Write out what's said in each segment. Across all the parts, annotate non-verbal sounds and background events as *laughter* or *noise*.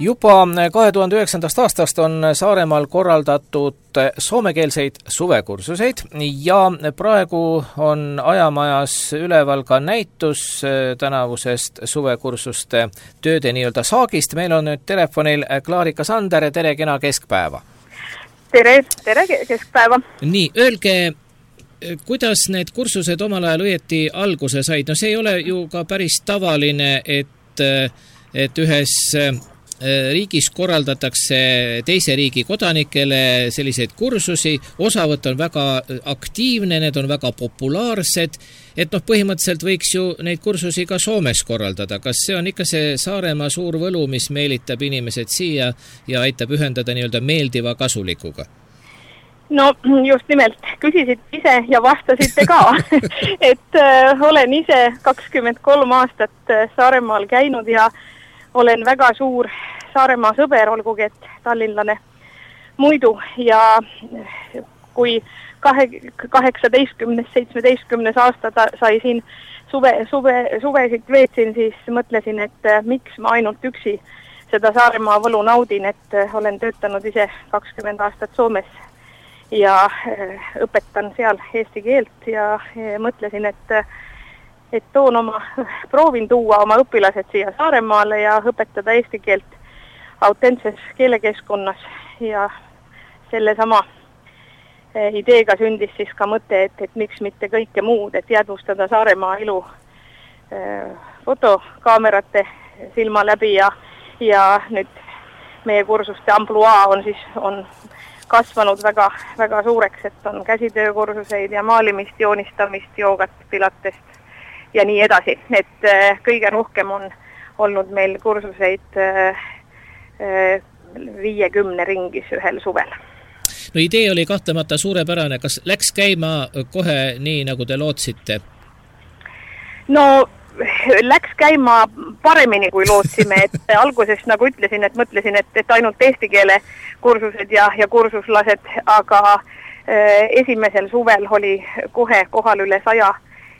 juba kahe tuhande üheksandast aastast on Saaremaal korraldatud soomekeelseid suvekursuseid ja praegu on Ajamajas üleval ka näitus tänavusest suvekursuste tööde nii-öelda saagist. meil on nüüd telefonil Klaarika Sander, tere kena keskpäeva! tere, tere keskpäeva! nii, öelge, kuidas need kursused omal ajal õieti alguse said, no see ei ole ju ka päris tavaline, et, et ühes Äh, riigis korraldatakse teise riigi kodanikele selliseid kursusi, osavõtt on väga äh, aktiivne, need on väga populaarsed, et noh, põhimõtteliselt võiks ju neid kursusi ka Soomes korraldada, kas see on ikka see Saaremaa suur võlu, mis meelitab inimesed siia ja aitab ühendada nii-öelda meeldiva kasulikuga? no just nimelt, küsisite ise ja vastasite ka. *laughs* *laughs* Et äh, olen ise kakskümmend kolm aastat äh, Saaremaal käinud ja äh, olen väga suur Saaremaa sõber, olgugi et tallinlane muidu. Ja kui kahe, kaheksateistkümnes, seitsmeteistkümnes aasta ta sai siin suve, suve, suvesid veetsin, siis mõtlesin, et äh, miks ma ainult üksi seda Saaremaa võlu naudin, et äh, olen töötanud ise kakskümmend aastat Soomes ja äh, õpetan seal eesti keelt ja mõtlesin, et et toon oma, proovin tuua oma õpilased siia Saaremaale ja õpetada eesti keelt autentses keelekeskkonnas ja sellesama eh, ideega sündis siis ka mõte, et, et miks mitte kõike muud, et jäädvustada Saaremaa elu äh, fotokaamerate silma läbi ja, ja nüüd meie kursuste ampluaa on siis, on kasvanud väga, väga suureks, et on käsitöökursuseid ja maalimist, joonistamist, joogat, pilatest ja nii edasi, et äh, kõige rohkem on olnud meil kursuseid äh, äh, viiekümne ringis ühel suvel. no idee oli kahtlemata suurepärane, kas läks käima kohe nii, nagu te lootsite? no läks käima paremini, kui lootsime, et alguses nagu ütlesin, et mõtlesin, et, et ainult eesti keele kursused ja, ja kursuslased, aga äh, esimesel suvel oli kohe kohal üle saja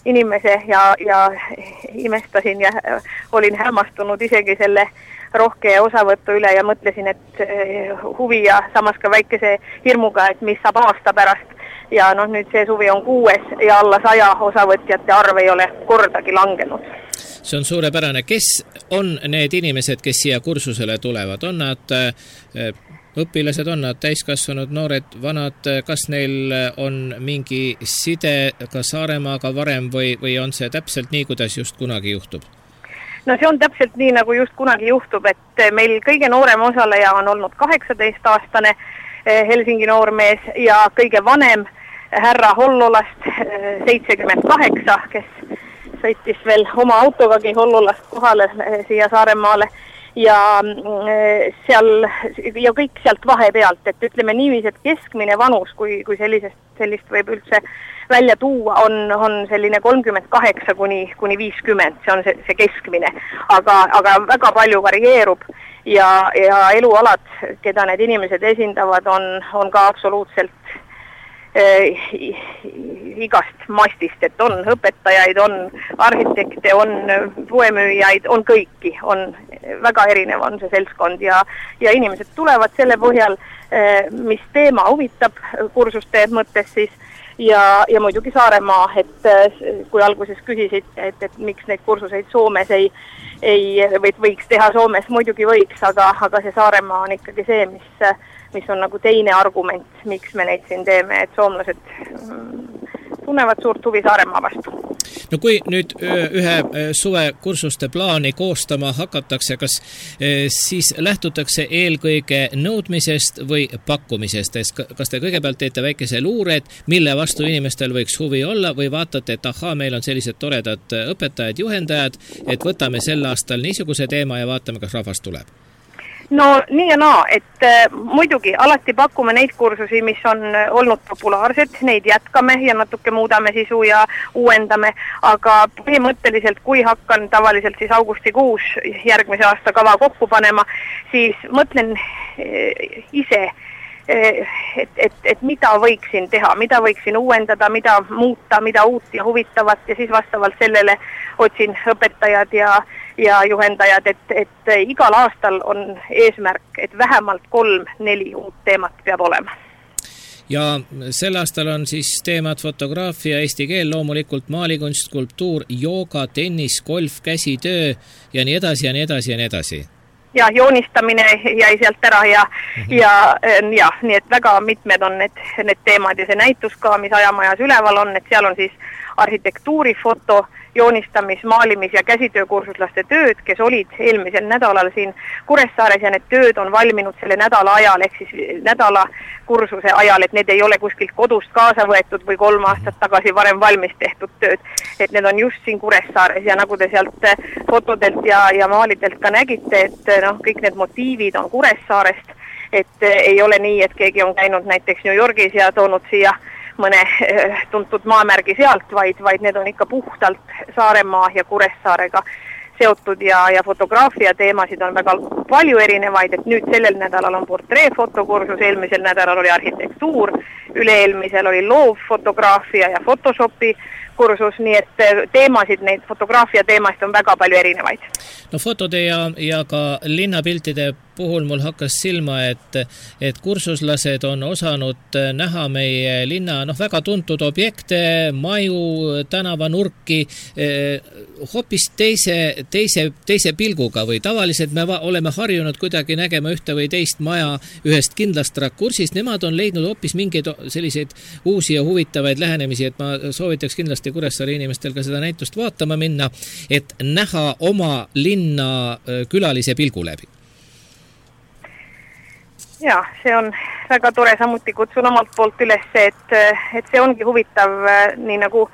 inimese ja, ja imestasin ja olin hämmastunud isegi selle rohke osavõtu üle ja mõtlesin, et eh, huvi ja samas ka väikese hirmuga, et mis saab aasta pärast. ja noh, nüüd see suvi on kuues ja alla saja osavõtjate arv ei ole kordagi langenud. See on suurepärane, kes on need inimesed, kes siia kursusele tulevad, on nad eh, õpilased on nad täiskasvanud, noored, vanad, kas neil on mingi side ka Saaremaaga varem või, või on see täpselt nii, kuidas just kunagi juhtub? no see on täpselt nii, nagu just kunagi juhtub, et meil kõige noorem osaleja on olnud kaheksateistaastane eh, Helsingi noormees ja kõige vanem härra Hollolast, eh, seitsekümmend kaheksa, kes sõitis veel oma autogagi Hollolast kohale eh, siia Saaremaale ja mm, seal ja kõik sealt vahepealt, et ütleme niiviisi, et keskmine vanus, kui, kui sellisest, sellist võib üldse välja tuua, on, on selline kolmkümmend kaheksa kuni, kuni viiskümmend, see on see, see keskmine. aga, aga väga palju varieerub ja, ja elualad, keda need inimesed esindavad, on, on ka absoluutselt igast mastist, et on õpetajaid, on arhitekte, on poemüüjaid, on kõiki, on väga erinev on see seltskond ja, ja inimesed tulevad selle põhjal, mis teema huvitab kursuste mõttes siis. Ja, ja muidugi Saaremaa, et kui alguses küsisid, et, et miks neid kursuseid Soomes ei, ei, või võiks teha Soomes, muidugi võiks, aga, aga see Saaremaa on ikkagi see, mis mis on nagu teine argument, miks me neid siin teeme, et soomlased mm, tunnevad suurt huvi Saaremaa vastu. no kui nüüd ühe suvekursuste plaani koostama hakatakse, kas siis lähtutakse eelkõige nõudmisest või pakkumisest, et kas te kõigepealt teete väikese luure, et mille vastu inimestel võiks huvi olla või vaatate, et ahaa, meil on sellised toredad õpetajad, juhendajad, et võtame sel aastal niisuguse teema ja vaatame, kas rahvas tuleb no nii ja naa, et äh, muidugi alati pakume neid kursusi, mis on äh, olnud populaarsed, neid jätkame ja natuke muudame sisu ja uuendame, aga põhimõtteliselt, kui hakkan tavaliselt siis augustikuus järgmise aasta kava kokku panema, siis mõtlen äh, ise äh,, et, et, et mida võiksin teha, mida võiksin uuendada, mida muuta, mida uut ja huvitavat. Ja siis vastavalt sellele otsin õpetajad ja ja juhendajad, et, et igal aastal on eesmärk, et vähemalt kolm-neli uut teemat peab olema ja sel aastal on siis teemad fotograafia, eesti keel, loomulikult maalikunst, skulptuur, jooga, tennis, golf, käsitöö ja nii edasi ja nii edasi ja nii edasi ja joonistamine jäi sealt ära ja mm, -hmm. ja, ja nii et väga mitmed on need, need teemad ja see näitus ka, mis Ajamajas üleval on, et seal on siis arhitektuurifoto, joonistamis, maalimis- ja käsitöökursuslaste tööd, kes olid eelmisel nädalal siin Kuressaares ja need tööd on valminud selle nädala ajal, ehk siis nädala kursuse ajal, et need ei ole kuskilt kodust kaasa võetud või kolm aastat tagasi varem valmis tehtud tööd. et need on just siin Kuressaares ja nagu te sealt fotodelt ja, ja maalidelt ka nägite, et noh, kõik need motiivid on Kuressaarest, et ei ole nii, et keegi on käinud näiteks New Yorgis ja toonud siia mõne eh, tuntud maamärgi sealt, vaid, vaid need on ikka puhtalt Saaremaa ja Kuressaarega seotud ja, ja fotograafia teemasid on väga palju erinevaid, et nüüd sellel nädalal on portreefotokursus, eelmisel nädalal oli arhitektuur, üle-eelmisel oli loovfotograafia ja Photoshopi kursus, nii et eh, teemasid, neid fotograafia teemasid on väga palju erinevaid. no fotode ja, ja ka linnapiltide puhul mul hakkas silma, et, et kursuslased on osanud näha meie linna noh, väga tuntud objekte, maju, tänavanurki eh, hoopis teise, teise, teise pilguga või tavaliselt me oleme harjunud kuidagi nägema ühte või teist maja ühest kindlast rakursist, nemad on leidnud hoopis mingeid selliseid uusi ja huvitavaid lähenemisi, et ma soovitaks kindlasti Kuressaare inimestel ka seda näitust vaatama minna, et näha oma linna eh, külalise pilgu läbi jaa, see on väga tore, samuti kutsun omalt poolt üles, et, et see ongi huvitav, nii nagu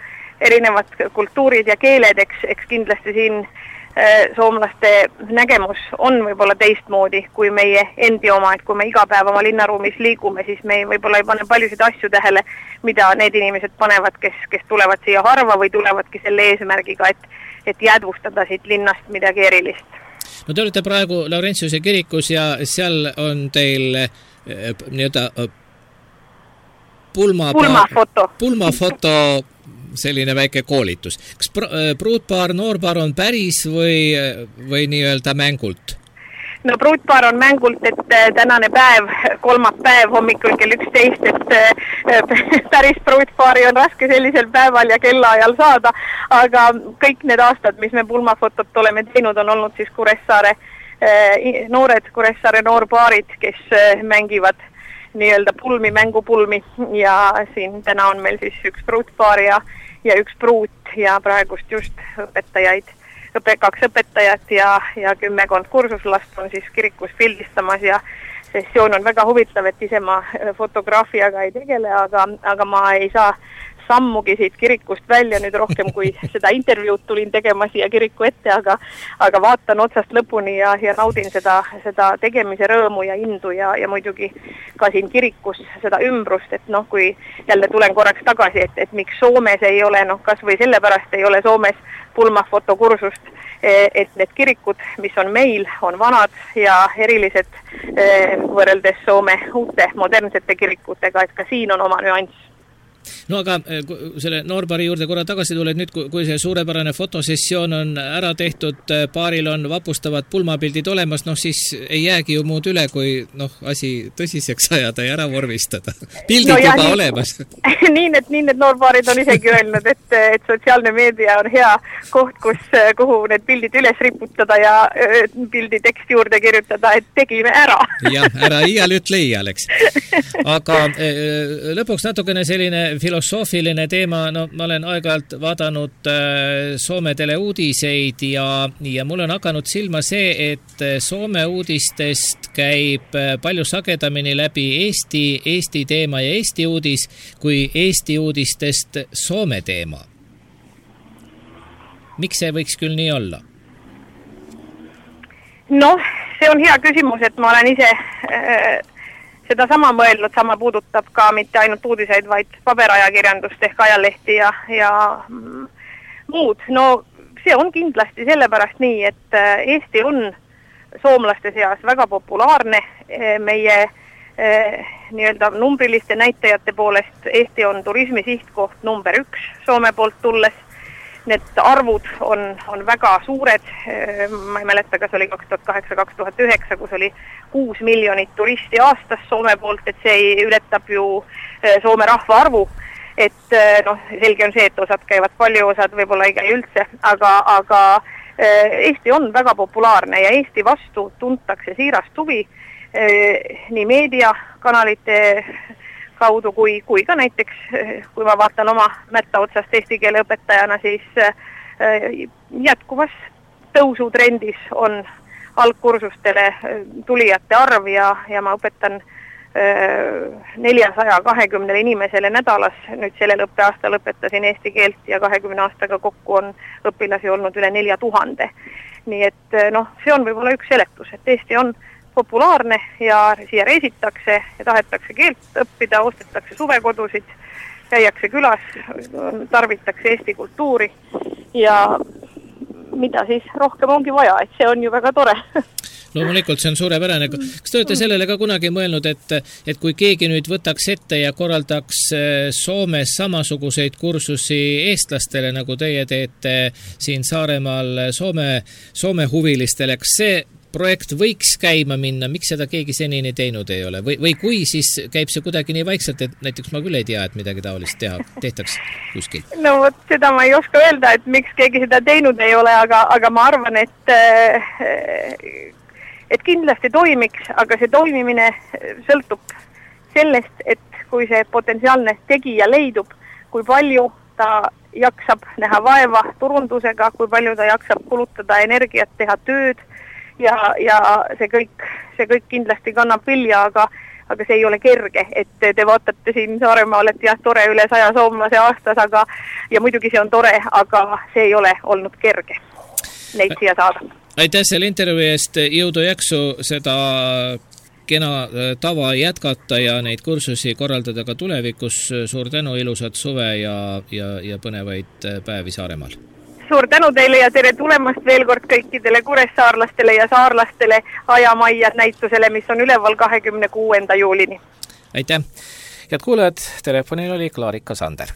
erinevad kultuurid ja keeled, eks, eks kindlasti siin äh, soomlaste nägemus on võib-olla teistmoodi kui meie endi oma, et kui me iga päev oma linnaruumis liigume, siis me võib-olla ei pane paljusid asju tähele, mida need inimesed panevad, kes, kes tulevad siia harva või tulevadki selle eesmärgiga, et et jäädvustada siit linnast midagi erilist no te olete praegu Laurentiuse kirikus ja seal on teil eh, nii-öelda eh, pulma pulmafoto, pulmafoto selline väike koolitus. kas eh, pruutpaar, noorpaar on päris või, või nii-öelda mängult? No pruutpaar on mängult, et äh, tänane päev, kolmapäev hommikul kell üksteist, et äh, *laughs* päris pruutpaari on raske sellisel päeval ja kellaajal saada, aga kõik need aastad, mis me pulmafotot oleme teinud, on olnud siis Kuressaare äh, noored Kuressaare noorpaarid, kes mängivad nii-öelda pulmi, mängupulmi ja siin täna on meil siis üks pruutpaar ja, ja üks pruut ja praegust just õpetajaid õpe, kaks õpetajat ja, ja kümmekond kursuslast on siis kirikus pildistamas ja sessioon on väga huvitav, et ise ma fotograafiaga ei tegele, aga, aga ma ei saa sammugi siit kirikust välja nüüd rohkem, kui *laughs* seda intervjuud tulin tegema siia kiriku ette, aga aga vaatan otsast lõpuni ja, ja naudin seda, seda tegemise rõõmu ja indu ja, ja muidugi ka siin kirikus seda ümbrust, et noh, kui jälle tulen korraks tagasi, et, et miks Soomes ei ole noh, kas või sellepärast ei ole Soomes pulmafotokursust, e, et need kirikud, mis on meil, on vanad ja erilised e, võrreldes Soome uute modernsete kirikutega, et ka siin on oma nüanss no aga eh, selle noorpaari juurde korra tagasi tulles, nüüd kui see suurepärane fotosessioon on ära tehtud, eh, paaril on vapustavad pulmapildid olemas, noh siis ei jäägi ju muud üle, kui noh, asi tõsiseks ajada ja ära vormistada. pildid no, juba nii, olemas *laughs* nii need, nii need noorpaarid on isegi öelnud, et, et sotsiaalne meedia on hea koht, kus, kuhu need pildid üles riputada ja pildi tekst juurde kirjutada, et tegime ära jah, ära iial ütle iial, eks. *laughs* aga lõpuks natukene selline filosoofiline teema, no ma olen aeg-ajalt vaadanud äh, Soome teleuudiseid ja, ja mul on hakanud silma see, et äh, Soome uudistest käib äh, palju sagedamini läbi Eesti, Eesti teema ja Eesti uudis, kui Eesti uudistest Soome teema. miks see võiks küll nii olla? noh, see on hea küsimus, et ma olen ise äh, sedasama mõelnud, sama puudutab ka mitte ainult uudiseid, vaid paberajakirjandust ehk ajalehti ja, ja mm, muud. no see on kindlasti sellepärast nii, et äh, Eesti on soomlaste seas väga populaarne, äh, meie äh, nii-öelda numbriliste näitajate poolest Eesti on turismi sihtkoht number üks Soome poolt tulles need arvud on, on väga suured, ma ei mäleta, kas oli kaks tuhat kaheksa, kaks tuhat üheksa, kus oli kuus miljonit turisti aastas Soome poolt, et see ületab ju Soome rahvaarvu. Et noh, selge on see, et osad käivad palju, osad võib-olla ei käi üldse, aga, aga Eesti on väga populaarne ja Eesti vastu tuntakse siirast huvi nii meediakanalite kaudu kui, kui ka näiteks, kui ma vaatan oma mätta otsast eesti keele õpetajana, siis jätkuvas tõusutrendis on algkursustele tulijate arv ja, ja ma õpetan neljasaja kahekümnele inimesele nädalas, nüüd sellel õppeaastal õpetasin eesti keelt ja kahekümne aastaga kokku on õpilasi olnud üle nelja tuhande. nii et noh, see on võib-olla üks seletus, et Eesti on populaarne ja siia reisitakse ja tahetakse keelt õppida, ostetakse suvekodusid, käiakse külas, tarvitakse Eesti kultuuri ja mida siis rohkem ongi vaja, et see on ju väga tore loomulikult, see on suurepärane. kas te olete sellele ka kunagi mõelnud, et, et kui keegi nüüd võtaks ette ja korraldaks äh, Soomes samasuguseid kursusi eestlastele, nagu teie teete siin Saaremaal Soome, Soome huvilistele, kas see projekt võiks käima minna, miks seda keegi senini teinud ei ole või, või kui, siis käib see kuidagi nii vaikselt, et näiteks ma küll ei tea, et midagi taolist teha, tehtaks kuskil? no vot, seda ma ei oska öelda, et miks keegi seda teinud ei ole, aga, aga ma arvan, et et kindlasti toimiks, aga see toimimine sõltub sellest, et kui see potentsiaalne tegija leidub, kui palju ta jaksab näha vaeva turundusega, kui palju ta jaksab kulutada energiat, teha tööd ja, ja see kõik, see kõik kindlasti kannab vilja, aga aga see ei ole kerge, et te vaatate siin Saaremaal, et jah, tore üle saja soomlase aastas, aga ja muidugi see on tore, aga see ei ole olnud kerge neid siia saada. aitäh selle intervjuu eest, jõudu, jaksu seda kena äh, tava jätkata ja neid kursusi korraldada ka tulevikus. suur tänu, ilusat suve ja, ja, ja põnevaid äh, päevi Saaremaal! Suur tänu teile ja tere tulemast veel kord kõikidele kuressaarlastele ja saarlastele Ajamajja näitusele, mis on üleval kahekümne kuuenda juulini. aitäh! head kuulajad, telefonil oli Klaarika Sander